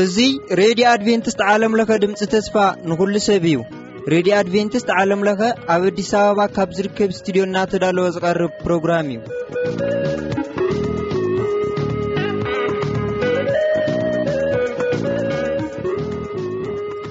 እዙ ሬድዮ ኣድቨንትስት ዓለምለኸ ድምፂ ተስፋ ንኹሉ ሰብ እዩ ሬድዮ ኣድቨንትስት ዓለምለኸ ኣብ ኣዲስ ኣበባ ካብ ዝርከብ እስትድዮ እናተዳለወ ዝቐርብ ፕሮግራም እዩ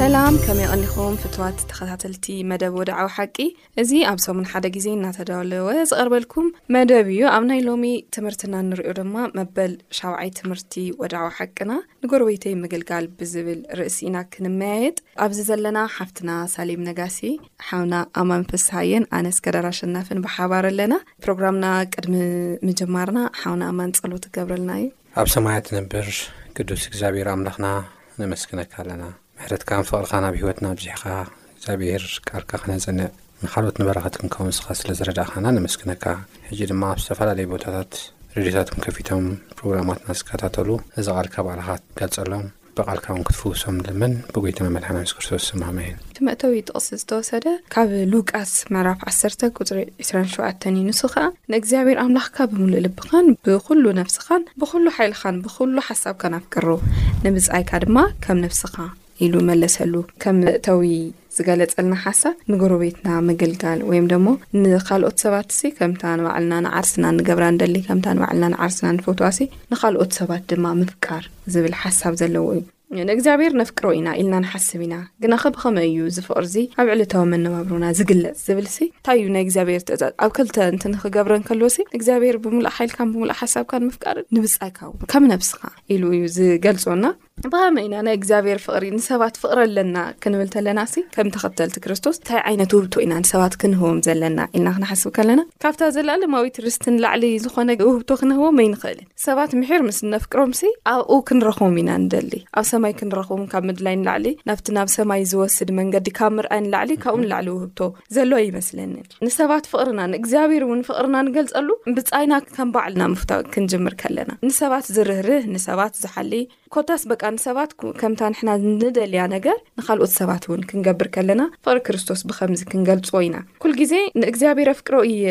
ሰላም ከመይ ቐኒኹም ፍትዋት ተኸታተልቲ መደብ ወደዓዊ ሓቂ እዚ ኣብ ሰሙን ሓደ ግዜ እናተዳለወ ዝቐርበልኩም መደብ እዩ ኣብ ናይ ሎሚ ትምህርትና ንሪኦ ድማ መበል ሻውዓይ ትምህርቲ ወደዓዊ ሓቅና ንጎረቤተይ ምግልጋል ብዝብል ርእሲ ኢና ክንመያየጥ ኣብዚ ዘለና ሓፍትና ሳሌም ነጋሲ ሓውና ኣማን ፍስሃየን ኣነ እስከዳር ኣሸናፍን ብሓባር ኣለና ፕሮግራምና ቅድሚ ምጀማርና ሓውና ኣማን ጸሎት ትገብረልና እዩ ኣብ ሰማያት ነብር ቅዱስ እግዚኣብሔር ኣምላኽና ነመስግነካ ኣለና ምሕረትካን ፍቕርኻን ኣብ ሕይወትና ኣብዚሕኻ እግዚኣብሔር ቃልካ ኸነጽንዕ ንኻልኦት ንበረኸት ክንከውን ንስኻ ስለ ዝረዳእኻና ነመስግነካ ሕጂ ድማ ኣብ ዝተፈላለዩ ቦታታት ሬድዮታትኩም ከፊቶም ፕሮግራማትና ዝከታተሉ ነዚ ቓልካ ባዕልኻ ትገልጸሎም ብቓልካ እውን ክትፍውሶም ንልምን ብጐይታና መድሓና የሱስ ክርስቶስ ስም ኣሜን እቲ መእተዊ ጥቕሲ ዝተወሰደ ካብ ሉቃስ መራፍ 1 ቁፅሪ 27 እዩ ንሱ ኸኣ ንእግዚኣብሔር ኣምላኽካ ብምሉእ ልብ ብልብኻን ብዅሉ ነፍስኻን ብዅሉ ሓይልኻን ብዅሉ ሓሳብካን ኣፍቅሮ፣ ንብጻይካ ድማ ከም ነፍስኻ ኢሉ መለሰሉ። ከም መእተዊ ዝገለጸልና ሓሳብ ንጎረቤትና ምግልጋል ወይም ደሞ ንኻልኦት ሰባትሲ ከምታ ንባዕልና ንዓርስና ንገብራ ንደሊ ከምታ ንባዕልና ንዓርስና ንፈትዋሲ ንኻልኦት ሰባት ድማ ምፍቃር ዝብል ሓሳብ ዘለዎ እዩ። ንእግዚኣብሔር ነፍቅሮ ኢና ኢልና ንሓስብ ኢና፣ ግናኸ ብኸመይ እዩ እዚ ፍቕሪዚ ኣብ ዕለታዊ መነባብሮና ዚግለጽ ዚብልሲ፣ እንታይ እዩ ናይ እግዚኣብሔር ትእዛዝ ኣብ ክልተ እንተ ንኺገብረ እንከሎሲ፣ ንእግዚኣብሔር ብምሉእ ሓይልካን ብምሉእ ሓሳብካን ምፍቃርን ንብጻይካ እውን ከም ነብስኻ ኢሉ እዩ ዚገልጾ እና፣ ብኸመይ ኢና ናይ እግዚኣብሔር ፍቕሪ ንሰባት ፍቕሪ ኣለና ክንብል ተለናሲ፣ ከም ተኸተልቲ ክርስቶስ እንታይ ዓይነት ውህብቶ ኢና ንሰባት ክንህቦም ዘለና ኢልና ክንሓስብ ከለና፣ ካብታ ዘለኣለማዊት ርስቲ ንላዕሊ ዝኾነ ውህብቶ ክንህቦም ኣይንኽእልን። ሰባት ምሒር ምስ እነፍቅሮምሲ ኣብኡ ክንረኽቦም ኢና ንደሊ ኣብ ሰማይ ክንረኽቦም ካብ ምድላይ ንላዕሊ ናብቲ ናብ ሰማይ ዝወስድ መንገዲ ካብ ምርኣይ ንላዕሊ ካብኡ ንላዕሊ ውህብቶ ዘሎ ይመስለኒ ንሰባት ፍቕርና ንእግዚኣብሔር እውን ፍቕርና ንገልጸሉ ብጻይና ከም ባዕልና ምፍታው ክንጅምር ከለና ንሰባት ዝርህርህ ንሰባት ዝሓሊ ኮታስ በቃ ንሰባት ከምታ ንሕና ንደልያ ነገር ንኻልኦት ሰባት እውን ክንገብር ከለና ፍቕሪ ክርስቶስ ብኸምዚ ክንገልጾ ኢና። ኩል ግዜ ንእግዚኣብሔር ኣፍቅሮ ኢየ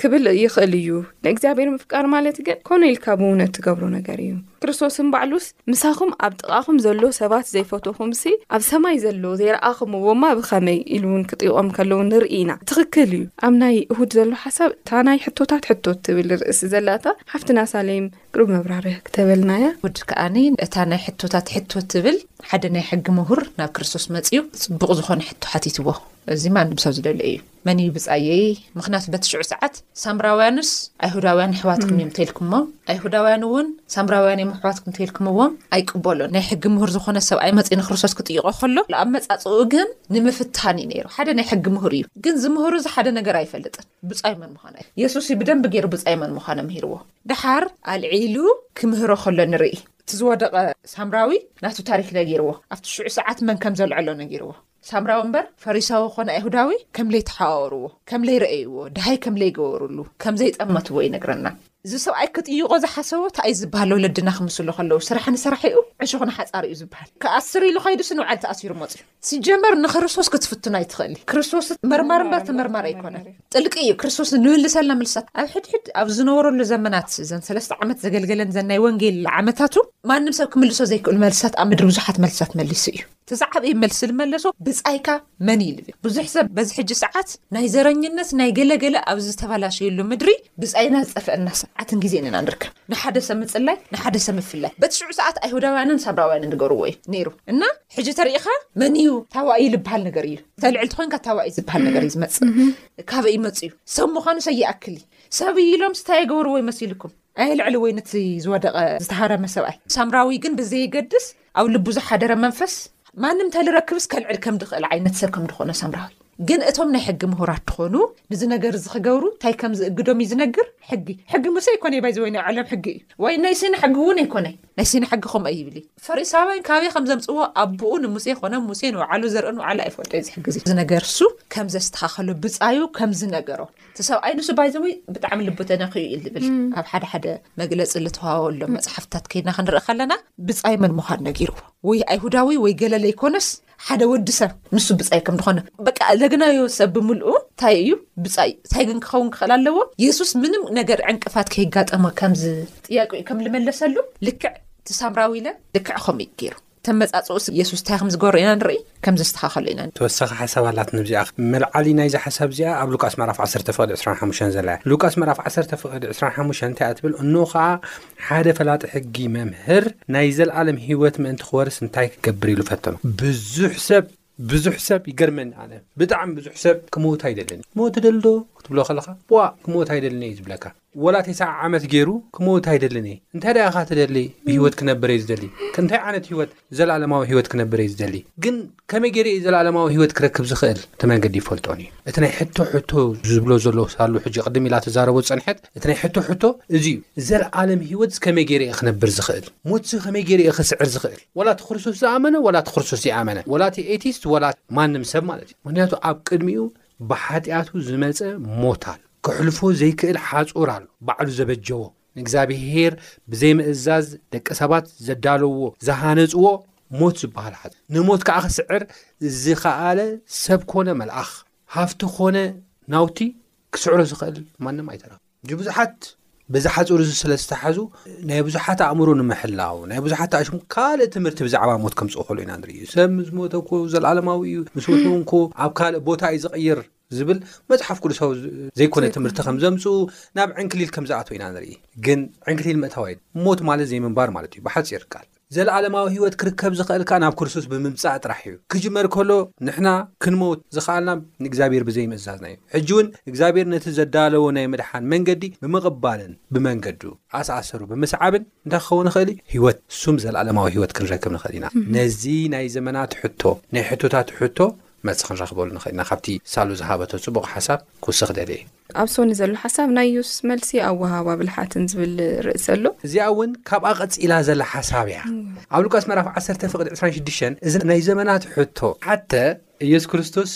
ክብል ይኽእል ኢዩ። ንእግዚኣብሔር ምፍቃር ማለት ግን ኮነ ኢልካ ብእውነት ትገብሮ ነገር ኢዩ። ክርስቶስን ባዕሉስ ምሳኹም ኣብ ጥቓኹም ዘሎ ሰባት ዘይፈተኹምሲ ኣብ ሰማይ ዘሎ ዘይረኣኹምዎማ ብኸመይ ኢሉ እውን ክጥይቖም ከለዉ ንርኢ ኢና። ትኽክል ኢዩ። ኣብ ናይ እሁድ ዘሎ ሓሳብ እታ ናይ ሕቶታት ሕቶ እትብል ርእሲ ዘላታ ሓፍትና ሳሌም ግሩም መብራርያ ክተበልናያ ወድ ከኣኒ እታ ናይ ሕቶታት ሕቶ ትብል ሓደ ናይ ሕጊ ምሁር ናብ ክርስቶስ መጽዩ ጽቡቕ ዝኾነ ሕቶ ሓቲትዎ እዚ ማንም ሰብ ዝደልዮ እዩ መን እዩ ብጻየይ ምክንያቱ በቲ ሽዑ ሰዓት ሳምራውያንስ ኣይሁዳውያን ኣሕዋትኩም እዮም ተልኩሞ ኣይሁዳውያን እውን ሳምራውያን እዮም ኣሕዋትኩም ተልኩምዎም ኣይቅበሎን ናይ ሕጊ ምሁር ዝኾነ ሰብ ኣይመጽኢ ንክርስቶስ ክጥይቆ ከሎ ንኣመጻጽኡ ግን ንምፍታን እዩ ነይሩ ሓደ ናይ ሕጊ ምሁር እዩ ግን ዝምሁሩ እዚ ሓደ ነገር ኣይፈልጥን ብጻይ መን ምዃና የሱስ ብደንቢ ገይሩ ብጻይ መን ምዃና ምሂርዎ። ደሓር ኣልዒሉ ክምህሮ ከሎ ንርኢ። እቲ ዝወደቐ ሳምራዊ ናቱ ታሪክ ነጊርዎ። ኣብቲ ሽዑ ሰዓት መን ከም ዘልዐሎ ነጊርዎ። ሳምራዊ እምበር ፈሪሳዊ ኮነ ኣይሁዳዊ ከም ለይተሓዋወርዎ፣ ከም ለይረኣይዎ፣ ደሃይ ከም ለይገበርሉ፣ ከም ዘይጠመትዎ ይነግረና። እዚ ሰብኣይ ክጥይቖ ዝሓሰቦ ታይ እዩ ዝብሃል ወለድና ክምስሉ ከለዉ ስራሕ ንሰራሒኡ ዕሾኽ ንሓጻሪኡ ዝብሃል። ክኣስር ኢሉ ከይዱሲ ንውዓል ተኣሲሩ መጽዩ። ሲጀመር ንክርስቶስ ክትፍትኖ ኣይትኽእሊ ክርስቶስ መርማር እምበር ተመርማር ኣይኮነን ጥልቂ እዩ ክርስቶስ ንምልሰልና ምልሳት ኣብ ሕድሕድ ኣብ ዝነበረሉ ዘመናት ዘን ሰለስተ ዓመት ዘገልገለን ዘናይ ወንጌል ዓመታቱ ማንም ሰብ ክምልሶ ዘይክእሉ መልስታት ኣብ ምድሪ ብዙሓት መልስታት መሊሱ እዩ ተዛዓበ መልሲ ዝመለሶ ብፃይካ መን ኢሉ እዩ ብዙሕ ሰብ በዚ ሕጂ ሰዓት ናይ ዘረኝነት ናይ ገለገለ ኣብ ዝተበላሸየሉ ምድሪ ብፃይና ዝጠፈአና ሰዓትን ግዜ ንና ንርከብ ንሓደ ሰብ ምፅላይ ንሓደ ሰብ ምፍላይ በቲ ሽዑ ሰዓት ኣይሁዳውያንን ሳብራውያንን ዝገርዎ እዩ ነይሩ እና ሕጂ ተሪኢኻ መን እዩ ታዋኢ ዝበሃል ነገር እዩ እታ ልዕልቲ ኮንካ ታዋኢ ዝበሃል ነገር እዩ ዝመፅእ ካበይ ይመፅ እዩ ሰብ ምዃኑ ሰይኣክል ሰብ እዩ ኢሎም ስታይ የገበርዎ ይመሲልኩም ኣይ ልዕሊ ወይ ነቲ ዝወደቐ ዝተሃረመ ሰብኣይ ሳምራዊ ግን ብዘይገድስ ኣብ ልቡ ዝሓደረ መንፈስ ማንም እንተልረክብስ ከልዕል ከም ድኽእል ዓይነት ሰብ ከም ድኾነ ሳምራዊ ግን እቶም ናይ ሕጊ ምሁራት ትኾኑ ንዚ ነገር እዚ ክገብሩ እንታይ ከም ዝእግዶም እዩ ዝነግር ሕጊ ሕጊ ሙሴ ኣይኮነ ባይዘ ወይ ናይ ዓለም ሕጊ እዩ ወይ ናይ ሲነ ሕጊ እውን ኣይኮነ ናይ ሲነ ሕጊ ከምኡ ኣይብል እዩ ፈሪሳውያን ካበይ ከም ዘምፅዎ ኣቦኡ ንሙሴ ኮነ ሙሴ ንውዓሉ ዘርኢ ንውዓሉ ኣይፈልጦ እዩ ዝሕጊ እዚ ነገር እሱ ከም ዘስተኻኸሎ ብፃዩ ከም ዝነገሮ እቲ ሰብኣይ ንሱ ባይዘ ወይ ብጣዕሚ ልቡ ተነክዩ እዩ ዝብል ኣብ ሓደ ሓደ መግለፂ ዝተዋወሎም መፅሓፍታት ከይድና ክንርኢ ከለና ብፃይ መን ምዃን ነጊርዎ ወይ ኣይሁዳዊ ወይ ገለለ ይኮነስ ሓደ ወዲ ሰብ ንሱ ብፃይ ከም ድኾነ በቃ ለግናዮ ሰብ ብምልኡ እንታይ እዩ ብፃይ እንታይ ግን ክኸውን ክኽእል ኣለዎ የሱስ ምንም ነገር ዕንቅፋት ከይጋጠሞ ከምዚ ጥያቄ እዩ ከም ዝመለሰሉ ልክዕ ትሳምራዊ ኢለ ልክዕ ከምኡ እዩ ገይሩ ተመፃፅኡ የሱስ እንታይ ከም ዝገበሩ ኢና ንርኢ ከም ዘስተኻኸሉ ኢና ተወሳኺ ሓሳብ ኣላት ንብዚኣ መልዓሊ ናይዚ ሓሳብ እዚኣ ኣብ ሉቃስ መራፍ 1 ፍቅዲ 25 ዘላ እያ ሉቃስ መራፍ 1 ፍቅዲ 25 እንታይ እያ ትብል እንኡ ከዓ ሓደ ፈላጢ ሕጊ መምህር ናይ ዘልኣለም ሂወት ምእንቲ ክወርስ እንታይ ክገብር ኢሉ ፈተኖ ብዙሕ ሰብ ብዙሕ ሰብ ይገርመኒ ኣነ ብጣዕሚ ብዙሕ ሰብ ክመውት ኣይደልን እዩ ክመውት ትደሊ ዶ ክትብሎ ከለካ ዋ ክመውት ኣይደልን እዩ ዝብለካ ወላ ተስዓ ዓመት ገይሩ ክመውት ኣይደልን እየ እንታይ ደኣ ኢካ ትደሊ ብሂወት ክነብር እየ ዝደሊ እንታይ ዓይነት ሂወት ዘላለማዊ ሂወት ክነብር እየ ዝደሊ ግን ከመይ ገይረ እየ ዘለኣለማዊ ህይወት ክረክብ ዝኽእል? እቲ መንገዲ ይፈልጦን እዩ። እቲ ናይ ሕቶ ሕቶ ዝብሎ ዘሎ ሳሉ ሕጂ ቅድም ኢላ ትዛረቦ ዝጸንሐት እቲ ናይ ሕቶ ሕቶ እዚ እዩ፣ ዘለኣለም ህይወትስ ከመይ ገይረ እየ ክነብር ዝኽእል? ሞትሲ ከመይ ገይረ እየ ክስዕር ዝኽእል? ወላ እቲ ክርስቶስ ዝኣመነ ወላ እቲ ክርስቶስ ዘይኣመነ፣ ወላ እቲ ኤቲስት ወላ ማንም ሰብ ማለት እዩ። ምኽንያቱ ኣብ ቅድሚኡ ብሓጢኣቱ ዝመጸ ሞት ኣሎ። ከሕልፎ ዘይክእል ሓጹር ኣሎ ባዕሉ ዘበጀዎ። ንእግዚኣብሄር ብዘይምእዛዝ ደቂ ሰባት ዘዳለውዎ ዝሃነጽዎ ሞት ዝበሃል ሓ ንሞት ከዓ ክስዕር ዝኸኣለ ሰብ ኮነ መልኣኽ ሃፍቲ ኮነ ናውቲ ክስዕሮ ዝኽእል ማንም ኣይተረኸ እ ብዙሓት በዚ ሓፅሩ እዚ ስለ ዝተሓዙ ናይ ብዙሓት ኣእምሮ ንምሕላው ናይ ብዙሓት ኣሽሙ ካልእ ትምህርቲ ብዛዕባ ሞት ከምፅ ከሉ ኢና ንርዩ ሰብ ምስ ሞተኮ ዘለዓለማዊ እዩ ምስ ውትንኮ ኣብ ካልእ ቦታ እዩ ዝቕይር ዝብል መፅሓፍ ቅዱሳዊ ዘይኮነ ትምህርቲ ከም ዘምፅኡ ናብ ዕንክሊል ከም ዝኣትወ ኢና ንርኢ ግን ዕንክሊል መእታዋይ ሞት ማለት ዘይምንባር ማለት እዩ ብሓፂር ቃል ዘለኣለማዊ ህይወት ክርከብ ዝኽእል ከዓ ናብ ክርስቶስ ብምምፃእ ጥራሕ እዩ ክጅመር ከሎ ንሕና ክንመውት ዝኸኣልና ንእግዚኣብሔር ብዘይምእዛዝና እዩ ሕጂ እውን እግዚኣብሔር ነቲ ዘዳለዎ ናይ ምድሓን መንገዲ ብምቕባልን ብመንገዱ ኣስኣሰሩ ብምስዓብን እንታይ ክኸውን ንኽእል እዩ ህይወት ሱም ዘለኣለማዊ ህይወት ክንረክብ ንኽእል ኢና ነዚ ናይ ዘመናት ሕቶ ናይ ሕቶታት ሕቶ መልሲ ክንረኽበሉ ንኽእል ኢና ካብቲ ሳሉ ዝሃበቶ ጽቡቕ ሓሳብ ክውስኽ ደልየ። ኣብ ሶኒ ዘሎ ሓሳብ ናይ ዩስ መልሲ ኣወሃህባ ብልሓትን ዝብል ርእሲ ኣሎ። እዚኣ እውን ካብኣ ቀጺላ ዘላ ሓሳብ እያ። ኣብ ሉቃስ ምዕራፍ ዓሰርተ ፍቕዲ ዕስራን ሽዱሽተን እዚ ናይ ዘመናት ሕቶ ሓተ ኢየሱስ ክርስቶስ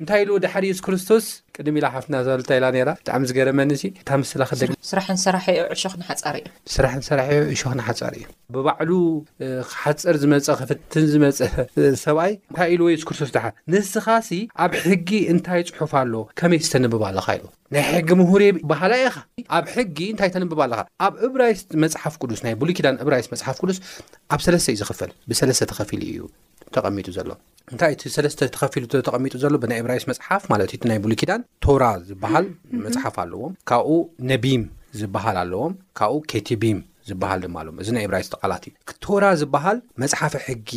እንታይ ኢሉ ድሓር ኢየሱስ ክርስቶስ ቅድም ኢላ ሓፍትና ዝበለታ ኢላ ነይራ ብጣዕሚ ዝገረመኒ እሲ እታ ምስላ ክደግማ። ስራሕን ሰራሒኡ ዕሾኽን ሓጻሪ'ዩ። ስራሕ ዝሰራሕዮ እሾኽ ንሓጻር እዩ። ብባዕሉ ክሓጽር ዝመጸ ክፍትን ዝመጸ ሰብኣይ እንታይ ኢልዎ የሱስ ክርስቶስ ደሓን ንስኻሲ ኣብ ሕጊ እንታይ ጽሑፍ ኣሎ ከመይሲ ተንብብ ኣለኻ ኢልዎ ናይ ሕጊ ምሁርየ በሃላይ ኢኻ ኣብ ሕጊ እንታይ ተንብብ ኣለኻ ኣብ እብራይስጥ መጽሓፍ ቅዱስ ናይ ብሉይ ኪዳን እብራይስጥ መጽሓፍ ቅዱስ ኣብ ሰለስተ እዩ ዝኽፈል ብሰለስተ ተኸፊሉ እዩ ተቐሚጡ ዘሎ እንታይ እቲ ሰለስተ ተኸፊሉ ተቐሚጡ ዘሎ ብናይ እብራይስ መፅሓፍ ማለት እቲ ናይ ብሉኪዳን ቶራ ዝበሃል መፅሓፍ ኣለዎም ካብኡ ነቢም ዝበሃል ኣለዎም ካብኡ ኬቲቢም ዝበሃል ድማ ኣለዎም እዚ ናይ እብራይስ ተቓላት እዩ ክቶራ ዝበሃል መፅሓፈ ሕጊ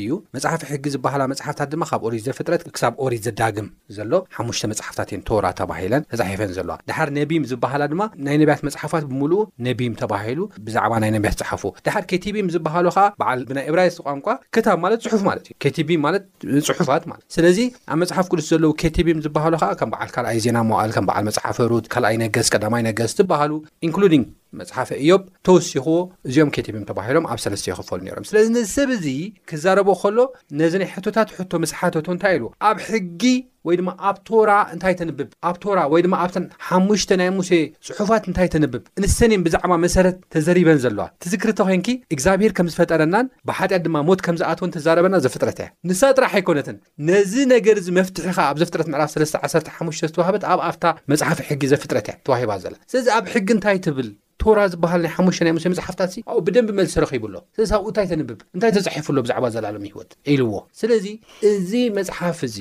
እዩ መፅሓፈ ሕጊ ዝበሃላ መፅሓፍታት ድማ ካብ ኦሪት ዘፍጥረት ክሳብ ኦሪት ዘዳግም ዘሎ ሓሙሽተ መጽሓፍታት እየን ቶራ ተባሂለን ተጻሒፈን ዘለዋ። ደሓር ነቢም ዝበሃላ ድማ ናይ ነብያት መጽሓፋት ብምሉኡ ነቢም ተባሂሉ ብዛዕባ ናይ ነብያት ዝጸሓፉ። ደሓር ኬቲቢም ዝበሃሉ ከኣ በዓል ብናይ እብራይስጢ ቋንቋ ክታብ ማለት ጽሑፍ ማለት እዩ። ኬቲቢም ማለት ጽሑፋት ማለት። ስለዚ ኣብ መጽሓፍ ቅዱስ ዘለዉ ኬቲቢም ዝበሃሉ ከኣ ከም በዓል ካልኣይ ዜና መዋእል ከም በዓል መጽሓፈ ሩት፣ ካልኣይ ነገስት፣ ቀዳማይ ነገስት ዝበሃሉ including። መጽሓፈ እዮብ ተወሲኹዎ እዚኦም ኬቲብም ተባሂሎም ኣብ ሰለስተ ይኸፈሉ ነይሮም ስለዚ ነዚ ሰብ እዚ ክዛረቦ ከሎ ነዚ ናይ ሕቶታት ሕቶ ምስ ሓተቶ እንታይ ኢሉ ኣብ ሕጊ ወይ ድማ ኣብ ቶራ እንታይ ተንብብ ኣብ ቶራ ወይ ድማ ኣብተን ሓሙሽተ ናይ ሙሴ ጽሑፋት እንታይ ተንብብ እንሰን እየን ብዛዕባ መሰረት ተዘሪበን ዘለዋ ትዝክሪ ተኮይንኪ እግዚኣብሄር ከም ዝፈጠረናን ብሓጢኣት ድማ ሞት ከም ዝኣትወን ተዛረበና ዘፍጥረት እያ ንሳ ጥራሕ ኣይኮነትን ነዚ ነገር እዚ መፍትሒ ከኣ ኣብ ዘፍጥረት ምዕራፍ 3 ዓሰርተ ሓሙሽተ ዝተዋህበት ኣብ ኣብታ መጽሓፍ ሕጊ ዘፍጥረት እያ ተዋሂባ ዘላ ስለዚ ኣብ ሕጊ እንታይ ትብል ቶራ ዝበሃል ናይ ሓሙሽተ ናይ ሙሴ መጽሓፍታት ሲ ኣብኡ ብደንቢ መልሲ ረኺቡ ኣሎ ስለዚ ኣብኡ እንታይ ተንብብ እንታይ ተጻሒፉ ኣሎ ብዛዕባ ዘላለም ህይወት ኢልዎ ስለዚ እዚ መጽሓፍ እዚ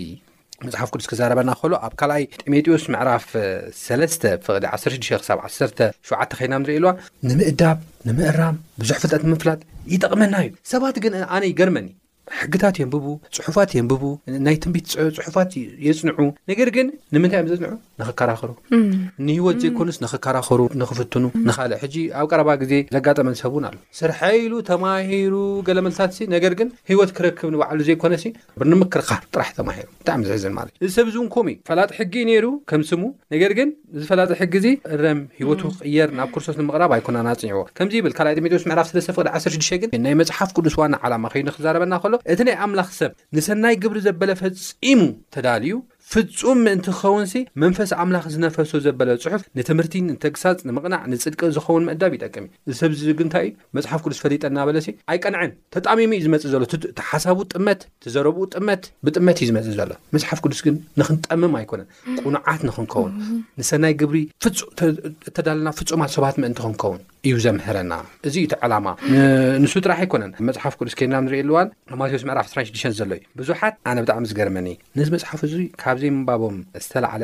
መጽሓፍ ቅዱስ ክዛረበና ከሎ ኣብ ካልኣይ ጢሞቴዎስ ምዕራፍ ሰለስተ ፍቕዲ 16 ክሳብ 17 ከይና ንርኢ ኣለዋ ንምእዳብ ንምእራም ብዙሕ ፍልጠት ንምፍላጥ ይጠቕመና እዩ ሰባት ግን ኣነ ይገርመኒ ሕግታት የንብቡ፣ ጽሑፋት የንብቡ፣ ናይ ትንቢት ጽሑፋት የጽንዑ። ነገር ግን ንምንታይ እዮም ዘጽንዑ? ንኽከራኸሩ ንህይወት ዘይኮኑስ ንኽከራኸሩ ንኽፍትኑ ንካልእ ሕጂ ኣብ ቀረባ ግዜ ዘጋጠመን ሰብ እውን ኣሎ ስርሐ ኢሉ ተማሂሩ ገለ መልስታት ሲ ነገር ግን ህይወት ክረክብ ንባዕሉ ዘይኮነ ሲ ንምክርኻር ጥራሕ ተማሂሩ ብጣዕሚ ዘሕዝን ማለት እዩ። እዚ ሰብ እዚ እውን ከምኡ እዩ ፈላጢ ሕጊ እዩ ነይሩ ከም ስሙ ነገር ግን እዚ ፈላጢ ሕጊ እዚ እረም ሂወቱ ክቕየር ናብ ክርስቶስ ንምቕራብ ኣይኮናን ኣጽኒዕዎ ከምዚ ይብል ካልኣይ ጢሞቴዎስ ምዕራፍ ሰለስተ ፍቕዲ ዓሰርተ ሽዱሽተ ግን ናይ መጽሓፍ ቅዱስ ዋና ዓላማ ከይኑ ክዛረበና ከሎ እቲ ናይ ኣምላኽ ሰብ ንሰናይ ግብሪ ዘበለ ፈጺሙ ተዳልዩ ፍጹም ምእንቲ ክኸውንሲ መንፈስ ኣምላኽ ዝነፈሶ ዘበለ ጽሑፍ ንትምህርቲ ንተግሳጽ ንምቕናዕ ንጽድቂ ዝኸውን ምእዳብ ይጠቅም እዩ እዚ ሰብ እዚ ግን እንታይ እዩ መጽሓፍ ቅዱስ ፈሊጠ እናበለሲ ኣይቀንዐን ተጣሚሙ እዩ ዝመጽእ ዘሎ እቲ ሓሳቡ ጥመት እቲ ዘረብኡ ጥመት ብጥመት እዩ ዝመጽእ ዘሎ መጽሓፍ ቅዱስ ግን ንክንጠምም ኣይኮነን ቁኑዓት ንክንከውን ንሰናይ ግብሪ እተዳለና ፍጹማት ሰባት ምእንቲ ክንከውን እዩ ዘምህረና እዚ እዩ እቲ ዕላማ ንሱ ጥራሕ ኣይኮነን መጽሓፍ ቅዱስ ከድና ንሪኢ ኣለዋን ኣብ ማቴዎስ ምዕራፍ 26 ዘሎ እዩ ብዙሓት ኣነ ብጣዕሚ ዝገርመኒ ነዚ መጽሓፍ እዚ ካብዘይ ምንባቦም ዝተላዕለ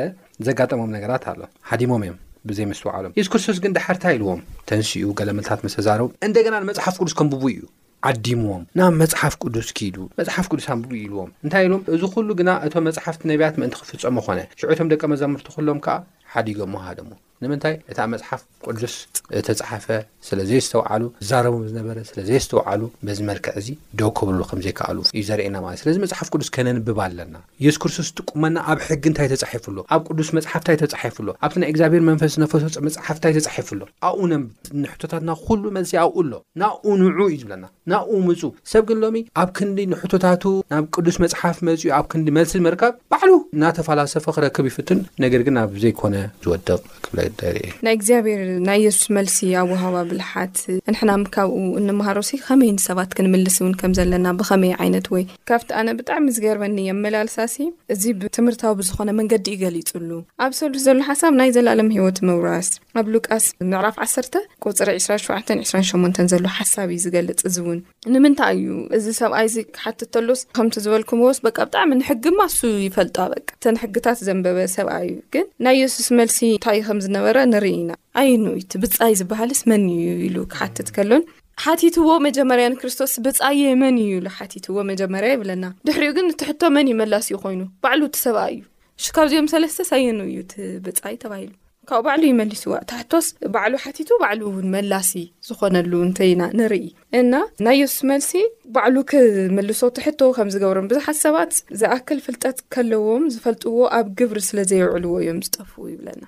ዘጋጠሞም ነገራት ኣሎ ሃዲሞም እዮም ብዘይ ምስትውዓሎም የሱስ ክርስቶስ ግን ዳሓርታ ኢልዎም ተንስኡ ገለመልታት መሰዛረቡ እንደገና ንመጽሓፍ ቅዱስ ከምብቡ እዩ ዓዲምዎም ናብ መጽሓፍ ቅዱስ ኪዱ መጽሓፍ ቅዱስ ኣንብቡ ኢልዎም እንታይ ኢሎም እዚ ዅሉ ግና እቶም መጽሓፍቲ ነቢያት ምእንቲ ክፍጸሙ ዀነ ሽዑ እቶም ደቀ መዛሙርቲ ዅሎም ከኣ ሓዲጎሞ ሃደሞ ንምንታይ እታ መጽሓፍ ቅዱስ እተጽሓፈ ስለ ዘየስተውዓሉ ዛረቦም ዝነበረ ስለ ዘየስተውዓሉ በዚ መልክዕ እዚ ደው ክብሉ ከም ዘይከኣሉ እዩ ዘርእየና ማለት ስለዚ መጽሓፍ ቅዱስ ከነንብብ ኣለና የሱስ ክርስቶስ እትቁመና ኣብ ሕጊ እንታይ ተጻሒፉ ኣሎ? ኣብ ቅዱስ መጽሓፍ እንታይ ተጻሒፉ ኣሎ? ኣብቲ ናይ እግዚኣብሔር መንፈስ ዝነፈሶ መጽሓፍ እንታይ ተጻሒፉ ኣሎ? ኣብኡ ነንብብ። ንሕቶታትና ኩሉ መልሲ ኣብኡ ኣሎ። ናብኡ ንዑ እዩ ዝብለና። ናብኡ ምጹ። ሰብ ግን ሎሚ ኣብ ክንዲ ንሕቶታቱ ናብ ቅዱስ መጽሓፍ መጺኡ ኣብ ክንዲ መልሲ ንምርካብ ባዕሉ እናተፋላሰፈ ክረክብ ይፍትን ነገር ግን ኣብ ዘይኮነ ዝወድቅ። ክብላ ይዳልየ እየ። ናይ እግዚኣብሔር ናይ ኢየሱስ መልሲ ኣወሃህባ ብልሓት ንሕናም ካብኡ እንመሃሮሲ ከመይ ንሰባት ክንምልስ እውን ከም ዘለና ብኸመይ ዓይነት ወይ ካብቲ ኣነ ብጣዕሚ ዝገርመኒ ኣመላልሳሲ እዚ ብትምህርታዊ ብዝኾነ መንገዲ እዩ ገሊጽሉ ኣብ ሰሉስ ዘሎ ሓሳብ ናይ ዘላለም ህይወት ምውራስ ኣብ ሉቃስ ምዕራፍ ዓሰርተ ቁጽሪ ዕስራን ሸውዓተን ዕስራን ሸሞንተን ዘሎ ሓሳብ እዩ ዝገልጽ እዚ እውን ንምንታይ እዩ እዚ ሰብኣይ እዚ ክሓትት ተሎስ ከምቲ ዝበልኩምዎስ በቃ ብጣዕሚ ንሕጊ ማሱ ይፈልጣ በቃ እተን ሕግታት ዘንበበ ሰብኣይ እዩ ግን ናይ የሱስ መልሲ እንታይ ከም ዝነበረ ንርኢ ኢና ኣይኑ እቲ ብጻይ ዝበሃልስ መን እዩ ኢሉ ክሓትት ከሎን ሓቲትዎ መጀመርያ ንክርስቶስ ብጻየ መን እዩ ኢሉ ሓቲትዎ መጀመርያ ይብለና ድሕሪኡ ግን እቲ ሕቶ መን እዩ መላሲ ኮይኑ ባዕሉ እቲ ሰብኣይ እዩ እሺ ካብዚኦም ሰለስተ ሳየኑ እዩ እቲ ብጻይ ተባሂሉ ካብኡ ባዕሉ እዩ መሊስዋ እታ ሕቶስ ባዕሉ ሓቲቱ ባዕሉ እውን መላሲ ዝኾነሉ እንተይና ንርኢ እና ናይ የሱስ መልሲ ባዕሉ ክምልሶ ትሕቶ ከም ዝገብሮም ብዙሓት ሰባት ዝኣክል ፍልጠት ከለዎም ዝፈልጥዎ ኣብ ግብሪ ስለ ዘየውዕልዎ እዮም ዝጠፍኡ ይብለና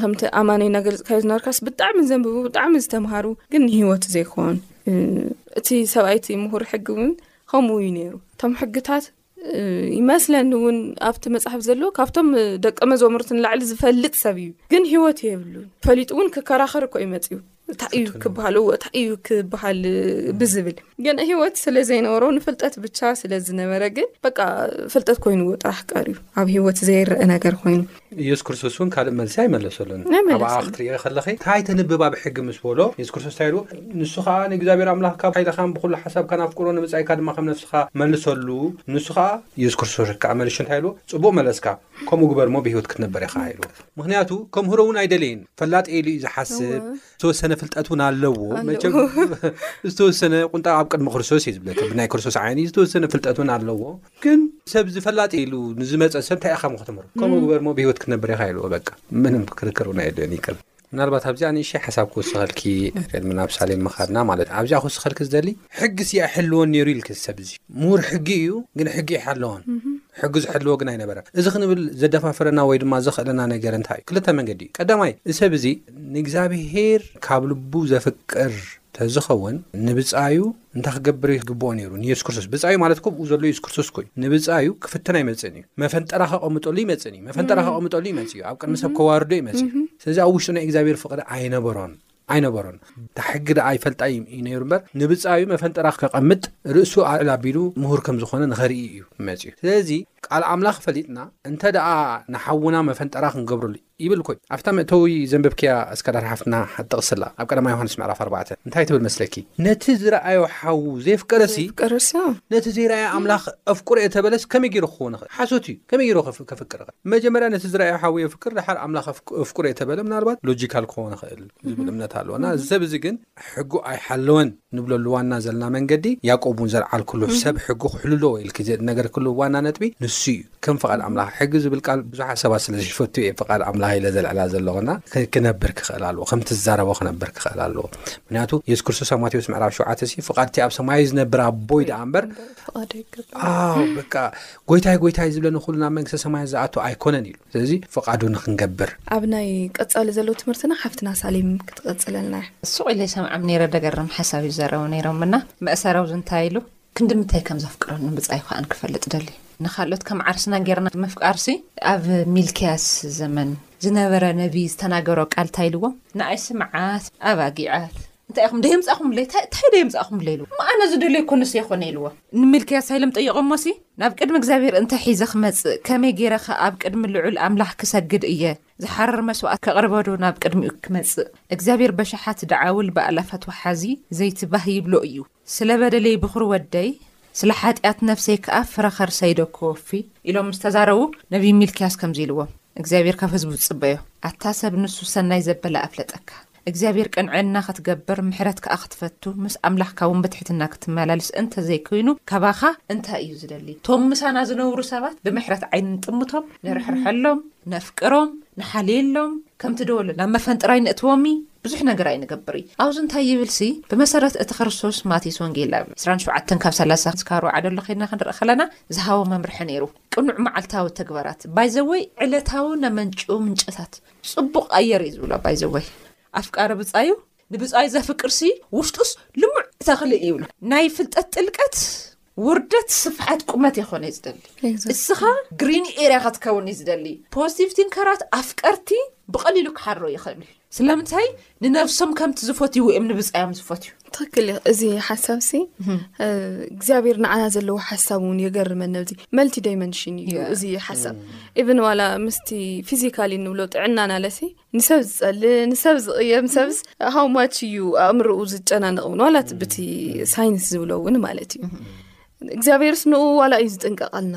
ከምቲ ኣማነይ ናገልፅካዮ ዝነበርካስ ብጣዕሚ ዘንብቡ ብጣዕሚ ዝተምሃሩ ግን ንሂወት ዘይኮን እቲ ሰብኣይቲ ምሁር ሕጊ እውን ከምኡ እዩ ነይሩ እቶም ሕግታት ይመስለኒ እውን ኣብቲ መጽሓፍ ዘሎ ካብቶም ደቂ መዘሙርቲ ንላዕሊ ዝፈልጥ ሰብ እዩ ግን ሂወት የብሉ ፈሊጡ እውን ክከራኸር እኮ እዩ መፅኡ እታይ እዩ ክበሃል እዎ እታይ እዩ ክበሃል ብዝብል ግን ሂወት ስለ ዘይነበሮ ንፍልጠት ብቻ ስለ ዝነበረ ግን በቃ ፍልጠት ኮይኑዎ ጥራሕ ቀር እዩ ኣብ ሂወት ዘይረአ ነገር ኮይኑ ኢየሱስ ክርስቶስ እውን ካልእ መልሲ ኣይመለሰሉን ኣብኣ ክትሪኦ ከለኺ እንታይ ተንብብ ኣብ ሕጊ ምስ በሎ ኢየሱስ ክርስቶስ እንታይ ኢልዎ ንሱ ከዓ ንእግዚኣብሔር ኣምላኽካ ሓይልኻን ብኩሉ ሓሳብካን ኣፍቅሮ ንምጻይካ ድማ ከም ነፍስኻ መልሰሉ ንሱ ከዓ ኢየሱስ ክርስቶስ ከዓ መልሹ እንታይ ኢልዎ ጽቡቕ መለስካ ከምኡ ግበር እሞ ብሂወት ክትነበር ኢኻ ኢልዎ ምክንያቱ ከምህሮ እውን ኣይደለይን ፈላጥ ኢሉ እዩ ዝሓስብ ዝተወሰነ ፍልጠት እውን ኣለዎ መቸም ዝተወሰነ ቁንጣ ኣብ ቅድሚ ክርስቶስ እዩ ዝብለካ ብናይ ክርስቶስ ዓይኒ ዝተወሰነ ፍልጠት እውን ኣለዎ ግን ሰብ እዚ ፈላጢ ኢሉ ንዝመፀ ሰብ እንታይ ኢኻ ከተምህሮ ከምኡ ግበር ሞ ብሂወት ክትነብር ኢኻ ኢልዎ በቃ ምንም ክርክር እውን ኣየድልዮን ይቅር ምናልባት ኣብዚኣ ንእሽተይ ሓሳብ ክውስኸልኪ ቅድሚ ናብ ሳሌም ምኻድና ማለት እዩ ኣብዚኣ ክውስኸልኪ ዝደሊ ሕግስ ይኣሕልዎን ነይሩ ኢልኪ ሰብ እዚ ምሁር ሕጊ እዩ ግን ሕጊ ይሓለዎን ሕጊ ዝሕልዎ ግን ኣይነበረን እዚ ክንብል ዘደፋፍረና ወይ ድማ ዘኽእለና ነገር እንታይ እዩ ክልተ መንገዲ እዩ ቀዳማይ እዚ ሰብ እዚ ንእግዚኣብሄር ካብ ልቡ ዘፍቅር ተዝኸውን ንብፃዩ እንታይ ክገብር ይግብኦ ነይሩ? ንየሱስ ክርስቶስ ብጻዩ ማለት እኮ ብኡ ዘሎ የሱስ ክርስቶስ እኮ እዩ። ንብጻዩ ክፍትን ኣይመጽእን እዩ። መፈንጠራ ከቐምጠሉ ይመጽእን እዩ። መፈንጠራ ከቐምጠሉ ይመጽእ እዩ። ኣብ ቅድሚ ሰብ ከዋርዶ ይመጽእ እዩ። ስለዚ ኣብ ውሽጡ ናይ እግዚኣብሔር ፍቕሪ ኣይነበሮን ኣይነበሮን እታ ሕጊ ደኣ ይፈልጣ እዩ ነይሩ እምበር ንብጻዩ መፈንጠራ ከቐምጥ ርእሱ ኣዕል ኣቢሉ ምሁር ከም ዝኾነ ንኸርኢ እዩ መጽኡ ስለዚ ቃል ኣምላኽ ፈሊጥና እንተ ደኣ ንሓውና መፈንጠራ ክንገብረሉ ይብል እኮዩ ኣብታ መእተዊ ዘንበብክያ እስከዳር ሓፍትና ሓንቲ ጥቅሲ ኣላ ኣብ ቀዳማይ ዮሃንስ ምዕራፍ ኣርባዕተ እንታይ ትብል መስለኪ ነቲ ዝረኣዮ ሓዉ ዘየፍቀረሲ ዘይፍቀረሲ ኣዎ ነቲ ዘይረኣየ ኣምላኽ ኣፍቅሮ እየ ተበለስ ከመይ ጌሩ ክኸውን ይኽእል ሓሶት እዩ ከመይ ጌሩ ከፍ- ከፍቅር ይኽእል መጀመርያ ነቲ ዝረኣዮ ሓዉ የፍቅር ደሓር ኣምላኽ ኣፍ- ኣፍቅሮ እየ ተበለ ምናልባት ሎጂካል ክኸውን ይኽእል ዝብል እምነት ኣለዎ እና እዚ ሰብ እዚ ግን ሕጉ ኣይሓለወን ንብለሉ ዋና ዘለና መንገዲ ያቆብ ውን ዘልዓልክሉ ሰብ ሕጉ ክሕልሎ ኢልኪ ዝነገርክሉ ዋና ነጥቢ ንሱ እዩ ከም ፍቃድ ኣምላክ ሕጊ ዝብል ቃል ብዙሓት ሰባት ስለ ዘይፈትው እየ ፍቃድ ኣምላክ ኢለ ዘልዕላ ዘለኩ እና ክነብር ክክእል ኣለዎ ከምቲ ዝዛረቦ ክነብር ክክእል ኣለዎ ምክንያቱ የሱስ ክርስቶስ ኣብ ማቴዎስ ምዕራፍ ሸውዓተ ሲ ፍቃድ እቲ ኣብ ሰማይ ዝነብር ኣቦይ ደኣ እምበር ኣው በቃ ጎይታይ ጎይታይ ዝብለኒ ኩሉ ናብ መንግስተ ሰማያት ዝኣቱ ኣይኮነን ኢሉ ስለዚ ፍቓዱ ንኽንገብር። ኣብ ናይ ቀጻሊ ዘሎ ትምህርትና ሓፍትና ሳሌም ክትቕጽለልና እያ። ሱቕ ኢለ ይሰምዓም ነይረ ደገርም ሓሳብ ይዛረቡ ነይሮም እና መእሰረው ዝንታይ ኢሉ ክንድምታይ ከም ዘፍቅረን ንብጻዩ ከኣን ክፈልጥ ደልዩ ንኻልኦት ከም ዓርስና ጌርና ምፍቃርሲ ኣብ ሚልክያስ ዘመን ዝነበረ ነብዪ ዝተናገሮ ቃል ታይ ኢልዎም ንኣይ ስምዓት ኣባጊዓት እንታይ ኢኹም ደየምጻእኹምለይ እንታይ ደየምጻእኹምለይ ኢሉ እሞ ኣነ ዝደልዮ እኮ ንሱ ይኾነ ኢልዎ ንሚልክያስ ሃይሎም ጠይቐሞሲ ናብ ቅድሚ እግዚኣብሔር እንታይ ሒዘ ክመጽእ ከመይ ገይረኸ ኣብ ቅድሚ ልዑል ኣምላኽ ክሰግድ እየ ዝሓርር መስዋእት ከቕርበዶ ናብ ቅድሚኡ ክመጽእ እግዚኣብሔር በሽሓት ደዓውል ብኣላፋት ወሓዚ ዘይቲ ባህ ይብሎ እዩ ስለ በደለይ ብዅሪ ወደይ፣ ስለ ሓጢኣት ነፍሰይ ከኣ ፍረ ኸርሰይዶ ክወፊ? ኢሎም ምስ ተዛረቡ፣ ነብዪ ሚልክያስ ከምዚ ኢልዎም፣ እግዚኣብሄር ካብ ህዝቡ ዚጽበዮ፣ ኣታ ሰብ ንሱ ሰናይ ዘበለ ኣፍለጠካ። እግዚኣብሄር ቅንዕና ኽትገብር፣ ምሕረት ከኣ ኽትፈቱ፣ ምስ ኣምላኽካውን ብትሕትና ክትመላለስ እንተ ዘይኰይኑ፣ ካባኻ እንታይ እዩ ዚደሊ? እቶም ምሳና ዚነብሩ ሰባት ብምሕረት ዓይኒ ንጥምቶም፣ ንርሕርሐሎም፣ ነፍቅሮም፣ ንሓልየሎም፣ ከምቲ ደወለ ናብ መፈንጥራይ ነእትዎም እይ። ብዙሕ ነገር ኣይንገብሪ ኣውዚ እንታይ ይብል ሲ ብመሰረት እቲ ክርስቶስ ማቴስ ወንጌል ዕስራን ሸውዓተን ካብ ሰላሳ ዝካሩ ዓደሎ ከድና ክንርኢ ከለና ዝሃቦ መምርሒ ነይሩ ቅኑዕ መዓልታዊ ተግባራት ባይዘወይ ዕለታዊ ነመንጭው ምንጨታት ጽቡቅ ኣየር እዩ ዝብሎ ባይዘወይ ኣፍቃሪ ብጻዩ ንብጻዩ ዘፍቅር ሲ ውሽጡስ ልሙዕ ተኽሊ እዩ ይብሉ ናይ ፍልጠት ጥልቀት ውርደት ስፍሓት ቁመት የኾነይ ዝደሊ እስኻ ግሪን ኤርያ ከትከውንዩ ዝደሊ ፖዚቲቭ ቲንከራት ኣፍቀርቲ ብቐሊሉ ክሓሮ ይኽእሉ እዩ ስለምንታይ ንነብሶም ከምቲ ዝፈትዩ ወይም ንብፃዮም ዝፈትዩ ትክክል ዩ እዚ ሓሳብ ሲ እግዚኣብሔር ንዓና ዘለዎ ሓሳብ እውን የገርመን ነዚ መልቲ ደይመንሽን እዩ እዚ ሓሳብ ኢቨን ዋላ ምስቲ ፊዚካሊ ንብሎ ጥዕናናለሲ ንሰብ ዝጸል ንሰብ ዝቕየም ሰብስ ሃው ማች እዩ ኣእምርኡ ዝጨናንቕ ውን ዋላት ብቲ ሳይንስ ዝብሎ እውን ማለት እዩ እግዚኣብሔር ስንኡ ዋላ እዩ ዝጥንቀቐልና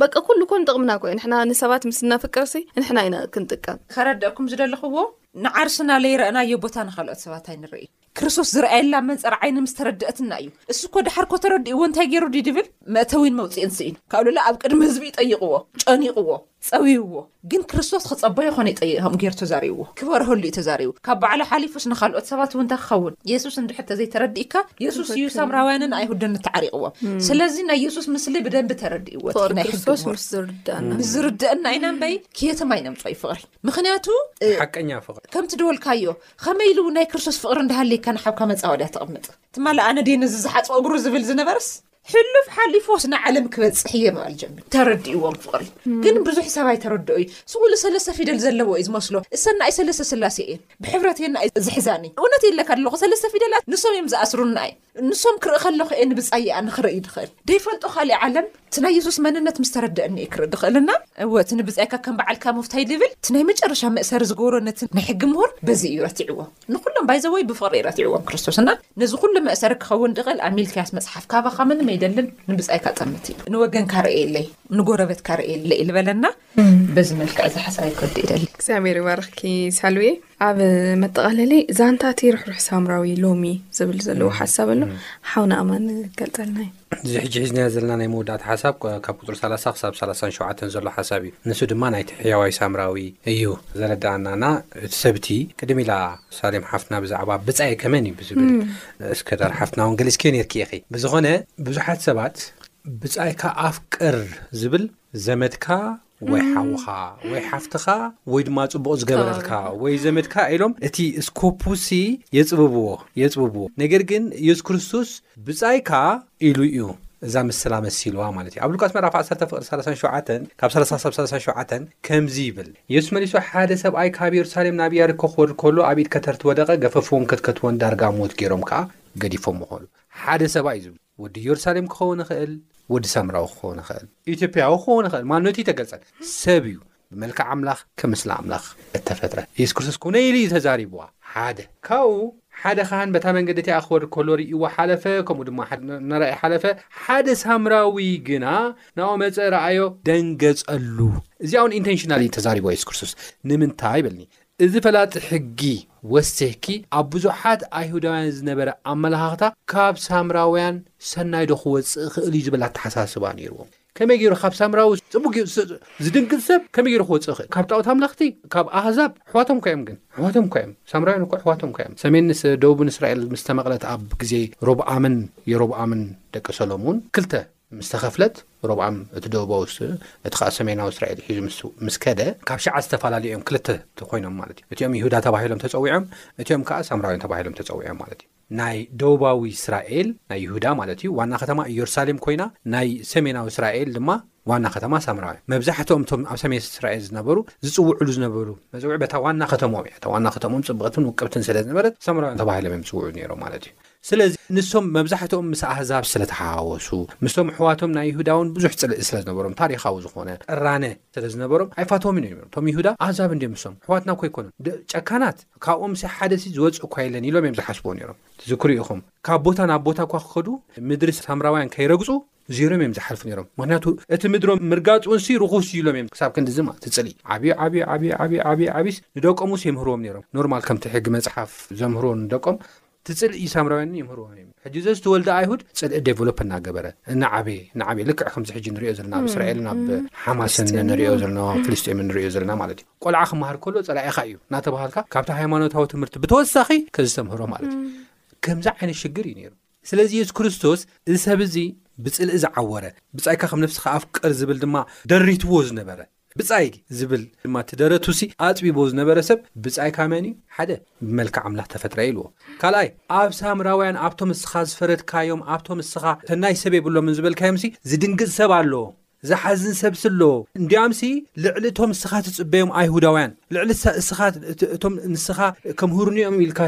በቂ ኩሉ ኮን ጥቕምና ኮዩ ንሕና ንሰባት ምስ እናፍቅርሲ ንሕና ኢና ክንጥቀም ከረድእኩም ዝደለኹዎ ንዓርስና ለይረእናዮ ቦታ ንካልኦት ሰባት ኣይንርእ ክርስቶስ ዝርኣየላ መንጸር ዓይኒ ምስ ተረድኣትና እዩ። እሱ እኮ ደሓር እኮ ተረዲእዎ እንታይ ገይሩ ድዩ ድብል መእተዊን መውጽኢን ስኢኑ። ካብ ሉላ ኣብ ቅድሚ ህዝቢ እዩ ጠይቕዎ፣ ጨኒቕዎ፣ ጸብዩዎ። ግን ክርስቶስ ክጸበዮ ኮነ ይጠይቕ ከምኡ ገይሩ ተዛሪብዎ። ክበርሀሉ እዩ ተዛሪቡ። ካብ ባዕሉ ሓሊፉስ ንኻልኦት ሰባት እውን እንታይ ክኸውን። የሱስ እንድሕር ተዘይተረዲእካ የሱስ እዩ ሳምራውያንን ኣይሁድን እተዓሪቕዎም። ስለዚ ናይ የሱስ ምስሊ ብደንቢ ተረዲእዎ እቲ ናይ ሕጊ ፍቕሪ ክርስቶስ ምሁር። ምስ ዝርድኣና ምስ ዝርድኣና ኢና እምበይ ክየትም ኣይነምጽኦይ ፍቕሪ። ምኽንያቱ እ፣ ሓቀኛ ፍቕሪ ከምቲ ደወልካዮ ኸመይ ኢሉ እውን ናይ ክርስቶስ ፍቕሪ እንዳሃልይካ ንሓውካ መጻወድያ ተቕምጥ? ትማል ኣነ ድየ ነዚ ዝሓጽቦ እግሩ ዝብል ዝነበረስ ሕሉፍ ሓሊፎስ ንዓለም ክበጽሕ እየ ምባል ጀሚሩ። ተረዲእዎም ፍቕሪ ግን ብዙሕ ሰብ ኣይተረድኦ እዩ። እሱ ኩሉ ሰለስተ ፊደል ዘለዎ እዩ ዝመስሎ። እሰና ኣይ ሰለስተ ስላሴ እየን። ብሕብረት እየና እዩ ዝሕዛኒ። እውነት እየ እብለካ ዘለኹ ሰለስተ ፊደላት ንሶም እዮም ዝኣስሩና እዩ። ንሶም ክርኢ ከለኹ እየ ንብጻይ እኣ ንክርእይ ድኽእል ደይፈልጦ ካልእ ዓለም እቲ ናይ የሱስ መንነት ምስ ተረደእኒ እየ ክርኢ ድኽእል እና እወ እቲ ንብጻይካ ከም በዓልካ ምፍታይ ድብል እቲ ናይ መጨረሻ መእሰሪ ዝገበሮ ነቲ ናይ ሕጊ ምሁር በዚ እዩ ረቲዕዎ ንኹሎም ባይዘወይ ብፍቕሪ እዩ ረቲዕዎም ክርስቶስ እና ነዚ ኩሉ መእሰሪ ክኸውን ድኽእል ኣብ ሚልክያስ መጽሓፍ ካባኻ ምንም ኣይደልን ንብጻይካ ጠምት ንወገንካ ርእየለይ ንጎረበትካ ርእየለይ ልበለና በዚ መልክዕ እዚ ሓሳበይ ክወድእ ይደሊ። እግዚኣብሔር ይባርኽኪ ሳሉየ። ኣብ መጠቓለሊ ዛንታ እቲ ርሕሩሕ ሳምራዊ ሎሚ ዝብል ዘለዎ ሓሳብ ኣሎ ሓውና ኣማን ገልፀልና እዩ። እዚ ሕጂ ሒዝናዮ ዘለና ናይ መወዳእታ ሓሳብ ካብ ቁፅሪ 30 ክሳብ 37 ዘሎ ሓሳብ እዩ ንሱ ድማ ናይቲ ሕያዋይ ሳምራዊ እዩ ዘረዳኣና እና እቲ ሰብቲ ቅድም ኢላ ሳሌም ሓፍትና ብዛዕባ ብፃየ ከመን እዩ ብዝብል እስከ ዳር ሓፍትና እውን ገሊፅኪዮ ነርኪ ኢኺ ብዝኾነ ብዙሓት ሰባት ብፃይካ ኣፍቅር ዝብል ዘመድካ ወይ ሓውኻ ወይ ሓፍትኻ ወይ ድማ ጽቡቕ ዝገበረልካ ወይ ዘመድካ ኢሎም እቲ ስኮፑሲ የጽብብዎ የጽብብዎ ነገር ግን የሱስ ክርስቶስ ብጻይካ ኢሉ እዩ እዛ ምስላ መሲልዋ ማለት እዩ ኣብ ሉቃስ ምዕራፍ 1 ፍቅሪ 37 ካብ 30 ሳብ 37 ከምዚ ይብል የሱስ መሊሱ ሓደ ሰብኣይ ካብ የሩሳሌም ናብ ያሪኮ ክወርድ ከሎ ኣብ ኢድ ከተርቲ ወደቐ ገፈፍዎን ከትከትዎን ዳርጋ ሞት ገይሮም ከዓ ገዲፎም ምኾኑ ሓደ ሰብኣይ እዩ ዝብሉ ወዲ ኢዮርሳሌም ክኸውን ይኽእል። ወዲ ሳምራዊ ክኸውን ይኽእል። ኢትዮጵያዊ ክኸውን ይኽእል። ማንነቱ ኣይተገልጸን። ሰብ እዩ። ብመልክዕ ኣምላኽ ከም ምስሊ ኣምላኽ እተፈጥረ። ኢየሱስ ክርስቶስ ኩነ ኢሉ እዩ ተዛሪብዋ። ሓደ ካብኡ ሓደ ኻህን በታ መንገዲ እቲኣ ክወርድ ከሎ ርእይዎ ሓለፈ፣ ከምኡ ድማ ሓደ እናረኣየ ሓለፈ። ሓደ ሳምራዊ ግና ናብኡ መጸ፣ ረኣዮ፣ ደንገጸሉ። እዚኣ እውን ኢንተንሽናል እዩ ተዛሪብዋ ኢየሱስ ክርስቶስ። ንምንታይ በልኒ። እዚ ፈላጢ ሕጊ ወሲኽኪ ኣብ ብዙሓት ኣይሁዳውያን ዝነበረ ኣመለኻኽታ ካብ ሳምራውያን ሰናይ ዶ ክወጽእ ይኽእል እዩ ዝብል ኣተሓሳስባ ነይርዎም። ከመይ ገይሩ ካብ ሳምራዊ ጽቡቅ ገይሩ ስ- ዝድንግጽ ሰብ ከመይ ገይሩ ክወጽእ ይኽእል? ካብ ጣዖት ኣምለኽቲ ካብ ኣህዛብ ኣሕዋቶም እኳ እዮም ግን ኣሕዋቶም እኳ እዮም ሳምራውያን እኳ ኣሕዋቶም እኳ እዮም። ሰሜን ስ- ደቡብን እስራኤል ምስ ተመቕለት ኣብ ግዜ ሮብዓምን የሮብዓምን ደቂ ሰሎሙን ክልተ ምስ ተኸፍለት፣ ሮብዓም እቲ ደቡባዊ እቲ ኸኣ ሰሜናዊ እስራኤል ሒዙ ምስ ከደ፣ ካብ ሽዓ ዝተፋላለዩ እዮም፣ ክልተ ኾይኖም ማለት እዩ፣ እቲኦም ይሁዳ ተባሂሎም ተጸዊዖም፣ እቲኦም ከኣ ሳምራውያን ተባሂሎም ተጸዊዖም ማለት እዩ። ናይ ደቡባዊ እስራኤል፣ ናይ ይሁዳ ማለት እዩ፣ ዋና ኸተማ ኢየሩሳሌም ኮይና፣ ናይ ሰሜናዊ እስራኤል ድማ ዋና ኸተማ ሳምራውያን። መብዛሕትኦም እቶም ኣብ ሰሜን እስራኤል ዝነበሩ ዝጽውዕሉ ዝነበሩ መጸውዒ በታ ዋና ኸተምኦም እያ፣ እታ ዋና ኸተምኦም ጽብቕትን ውቅብትን ስለ ዝነበረት ሳምራውያን ተባሂሎም እዮም ዝጽውዑ ነይሮም ማለት እዩ። ስለዚ ንሶም መብዛሕትኦም ምስ ኣህዛብ ስለ ተሓዋወሱ፣ ምስቶም ኣሕዋቶም ናይ ይሁዳውን ብዙሕ ጽልኢ ስለ ዝነበሮም፣ ታሪኻዊ ዝኾነ ቅራነ ስለ ዝነበሮም ኣይፋትዎምን እዮም። እቶም ይሁዳ ኣህዛብ እንድዮም ንሶም ኣሕዋትና እኮ ኣይኮኑን፣ ደ ጨካናት፣ ካብኦምሲ ሓደሲ ዝወጽእ እኳ የለን ኢሎም እዮም ዝሓስብዎ ነይሮም። ትዝክሩ ኢኹም ካብ ቦታ ናብ ቦታ እኳ ክኸዱ ምድሪ ሳምራውያን ከይረግጹ ዜሮም እዮም ዝሓልፉ ነይሮም። ምክንያቱ እቲ ምድሮም ምርጋጽ ውንሲ ርኹስ እዩ ኢሎም እዮም ክሳብ ክንዲ ዝማ ትጽሊ ዓብዩ ዓብዩ ዓብዩ ዓብዩ ዓብዩ ዓብዩስ ንደቆም ውስ የምህርዎም ነይሮም። ኖርማል ከምቲ ሕጊ መጽሓፍ ዘምህርዎ ንደቆም ትጽልኢ ሳምራውያን የምህርዎም እዮም ሕጂ ዘ ዝተወልደ ኣይሁድ ጽልኢ ዴቨሎፕ እናገበረ እናዓበየ እናዓበየ ልክዕ ከምዚ ሕጂ ንሪኦ ዘለና ኣብ እስራኤልን ኣብ ሓማስን ንሪኦ ዘለና ፍልስጤምን ንሪኦ ዘለና ማለት እዩ ቆልዓ ክመሃር ከሎ ጸላኢኻ እዩ እናተባሃልካ ካብቲ ሃይማኖታዊ ትምህርቲ ብተወሳኺ ከዝተምህሮ ማለት እዩ ከምዚ ዓይነት ሽግር እዩ ነይሩ ስለዚ የሱስ ክርስቶስ እዚ ሰብ እዚ ብጽልኢ ዝዓወረ ብጻይካ ከም ነፍስኻ ኣፍቅር ዝብል ድማ ደሪትዎ ዝነበረ ብጻይ ዝብል ድማ እቲ ደረቱሲ ኣጽቢቦ ዝነበረ ሰብ ብጻይካ መን እዩ? ሓደ፣ ብመልክዕ ኣምላኽ ተፈጥረ ኢልዎ። ካልኣይ፣ ኣብ ሳምራውያን ኣብቶም እስኻ ዝፈረድካዮም፣ ኣብቶም እስኻ ሰናይ ሰብ የብሎምን ዝበልካዮምሲ ዝድንግጽ ሰብ ኣሎ፣ ዝሓዝን ሰብሲ ኣሎ፣ እንዲያምሲ ልዕሊ እቶም እስኻ ትጽበዮም ኣይሁዳውያን፣ ልዕሊ እስኻ እቶም ንስኻ ከም ህርኑዮም ኢልካ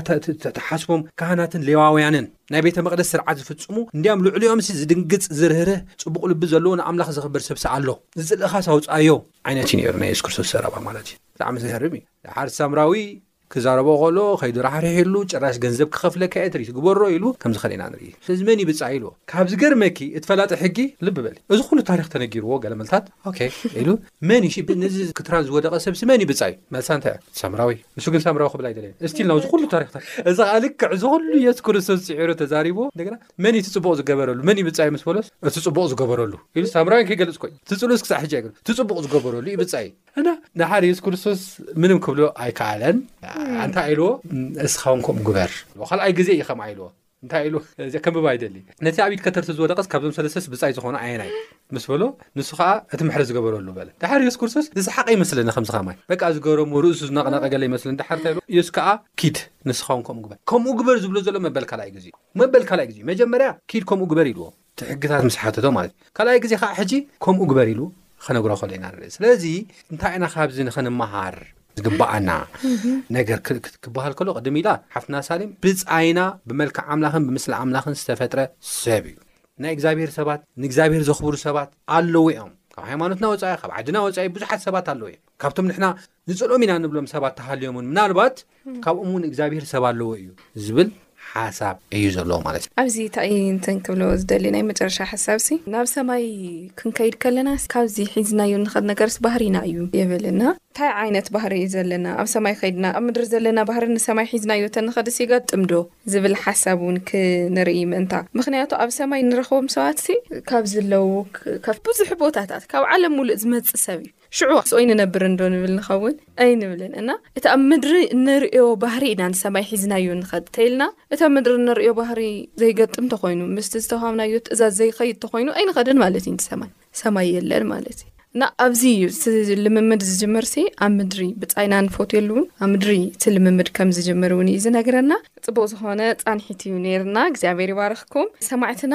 ትሓስቦም ካህናትን ሌዋውያንን፣ ናይ ቤተ መቕደስ ስርዓት ዝፍጽሙ እንዲያም ልዕሊኦምሲ ዝድንግጽ ዝርህርህ ጽቡቕ ልቢ ዘለዎ ንኣምላኽ ዘኽብር ሰብሲ ኣሎ ዝጽልእኻስ ኣውጽኣዮ ዓይነት እዩ ነይሩ ናይ የሱስ ክርስቶስ ዘረባ ማለት እዩ ብጣዕሚ ዘህርም እዩ ድሓር ሳምራዊ ክዛረቦ ከሎ ከይዱ ራሕሪሕሉ ጭራሽ ገንዘብ ክኸፍለካ እየ ትርኢት ግበሮ ኢሉ ከም ዝኸለ ኢና ንርኢ ስለዚ መን ይብጻ ኢልዎ ካብ ዝገርመኪ እቲ ፈላጢ ሕጊ ልቢ በሊ እዚ ኩሉ ታሪክ ተነጊርዎ ገለ መልታት ኦኬ ኢሉ መን እዩ ነዚ ክትራን ዝወደቐ ሰብሲ መን ይብጻ እዩ መልሳ እንታይ እያ ሳምራዊ ንሱ ግን ሳምራዊ ክብል ኣይደለየን እስቲል ናብዚ ኩሉ ታሪክታት እዚ ከዓ ልክዕ እዚ ኩሉ የሱስ ክርስቶስ ፅዒሩ ተዛሪቦ እንደገና መን እቲ ፅቡቅ ዝገበረሉ መን ይብፃዩ ምስ በሎስ እቲ ፅቡቅ ዝገበረሉ ኢሉ ሳምራዊ ከይገልፅ ኮይ እቲ ፅሉስ ክሳዕ ሕጂ ኣይገ እቲ ፅቡቅ ዝገበረሉ ይብፃዩ እና ንሓደ የሱስ ክርስቶስ ምንም ክብሎ ኣይከኣለን ኣንታ ኢልዎ እስኻ ውን ከምኡ ግበር ካልኣይ ግዜ እዩ ከምኣ ኢልዎ እንታይ ኢሉ ከንብብ ኣይደሊ ነቲ ኣብ ኢድ ከተርቲ ዝወደቀስ ካብዞም ሰለስተስ ብጻይ ዝኾኑ ኣየናይ ምስ በሎ ንሱ ከዓ እቲ ምሕረ ዝገበረሉ በለ ድሓር የሱስ ክርስቶስ ዝሰሓቀ ይመስለኒ ከምዚ ከማይ በቃ ዝገረሙ ርእሱ ዝነቕነቀ ገለ ይመስለኒ ድሓር እንታይ ኢሉ የሱስ ከዓ ኪድ ንስኻ እውን ከምኡ ግበር ከምኡ ግበር ዝብሎ ዘሎ መበል ካልኣይ ግዜ መበል ካልኣይ ግዜ መጀመርያ ኪድ ከምኡ ግበር ኢልዎ እቲ ሕግታት ምስ ሓተቶ ማለት እዩ ካልኣይ ግዜ ከዓ ሕጂ ከምኡ ግበር ኢሉ ኸነግሮ ከሎ ኢና ንርኢ ስለዚ እንታይ ኢና ካብዚ ንኸንመሃር ዝግባኣና ነገር ክበሃል ከሎ ቅድም ኢላ ሓፍትና ሳሌም ብፃይና ብመልክዕ ኣምላኽን ብምስሊ ኣምላኽን ዝተፈጥረ ሰብ እዩ ናይ እግዚኣብሄር ሰባት ንእግዚኣብሄር ዘኽብሩ ሰባት ኣለዉ እዮም ካብ ሃይማኖትና ወፃኢ ካብ ዓድና ወፃኢ ብዙሓት ሰባት ኣለዉ እዮም ካብቶም ንሕና ንጽልኦም ኢና ንብሎም ሰባት ተሃልዮም እውን ምናልባት ካብኦም እውን እግዚኣብሄር ሰብ ኣለዎ እዩ ዝብል ሓሳብ እዩ ዘለዎ ማለት እዩ ኣብዚ እንታይ እንትን ክብሎ ዝደሊ ናይ መጨረሻ ሓሳብ ሲ ናብ ሰማይ ክንከይድ ከለና ካብዚ ሒዝናዮ ንኸድ ነገርስ ባህሪና እዩ ይብል እና እንታይ ዓይነት ባህሪ እዩ ዘለና ኣብ ሰማይ ከይድና ኣብ ምድሪ ዘለና ባህሪ ንሰማይ ሒዝናዮ ተንኸድስ ይገጥም ዶ ዝብል ሓሳብ እውን ክንርኢ ምእንታ ምክንያቱ ኣብ ሰማይ ንረኽቦም ሰባት ሲ ካብ ዝለው ከፍ ብዙሕ ቦታታት ካብ ዓለም ሙሉእ ዝመፅእ ሰብ እዩ ሽዑ ኣስኦይ ንነብር እንዶ ንብል ንኸውን ኣይንብልን እና እቲ ኣብ ምድሪ እንርእዮ ባህሪ ኢና ንሰማይ ሒዝናዮ ንኸድ እንተይልና እቲ ኣብ ምድሪ እንርእዮ ባህሪ ዘይገጥም ተኾይኑ ምስቲ ዝተዋሃብናዮ ትእዛዝ ዘይኸይድ ተኾይኑ ኣይንኸድን ማለት እዩ ንሰማይ ሰማይ የለን ማለት እዩ እና ኣብዚ እዩ እቲ ልምምድ ዝጅምር ሲ ኣብ ምድሪ ብፃይና ንፎትየሉ እውን ኣብ ምድሪ እቲ ልምምድ ከም ዝጅምር እውን እዩ ዝነግረና ፅቡቅ ዝኾነ ፃንሒት እዩ ነይርና እግዚኣብሔር ይባርኽኩም ሰማዕትና